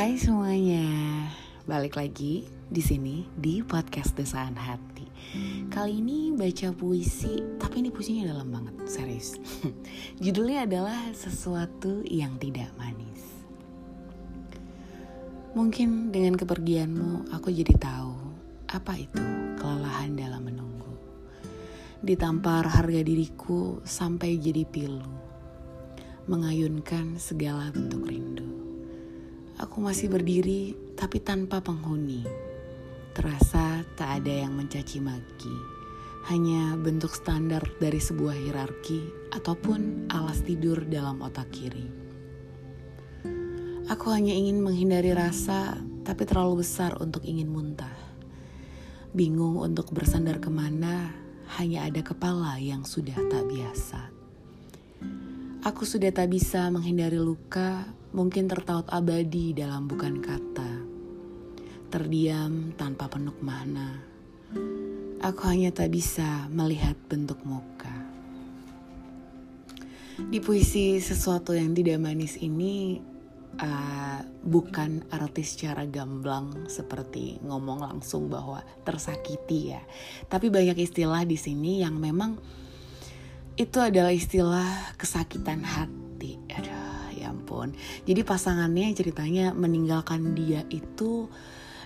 Hai semuanya, balik lagi di sini di podcast Desaan Hati. Kali ini baca puisi, tapi ini puisinya dalam banget, serius. Judulnya adalah sesuatu yang tidak manis. Mungkin dengan kepergianmu, aku jadi tahu apa itu kelelahan dalam menunggu. Ditampar harga diriku sampai jadi pilu, mengayunkan segala bentuk rindu. Aku masih berdiri tapi tanpa penghuni. Terasa tak ada yang mencaci maki. Hanya bentuk standar dari sebuah hierarki ataupun alas tidur dalam otak kiri. Aku hanya ingin menghindari rasa tapi terlalu besar untuk ingin muntah. Bingung untuk bersandar ke mana, hanya ada kepala yang sudah tak biasa. Aku sudah tak bisa menghindari luka, mungkin tertaut abadi dalam bukan kata. Terdiam tanpa penuk mana. Aku hanya tak bisa melihat bentuk muka. Di puisi sesuatu yang tidak manis ini uh, bukan artis secara gamblang seperti ngomong langsung bahwa tersakiti ya. Tapi banyak istilah di sini yang memang itu adalah istilah kesakitan hati. Aduh, ampun. Jadi pasangannya ceritanya meninggalkan dia itu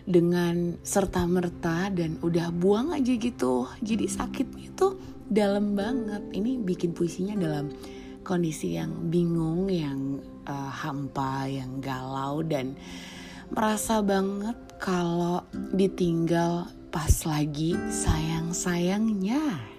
dengan serta merta dan udah buang aja gitu. Jadi sakitnya itu dalam banget. Ini bikin puisinya dalam kondisi yang bingung, yang uh, hampa, yang galau dan merasa banget kalau ditinggal pas lagi sayang-sayangnya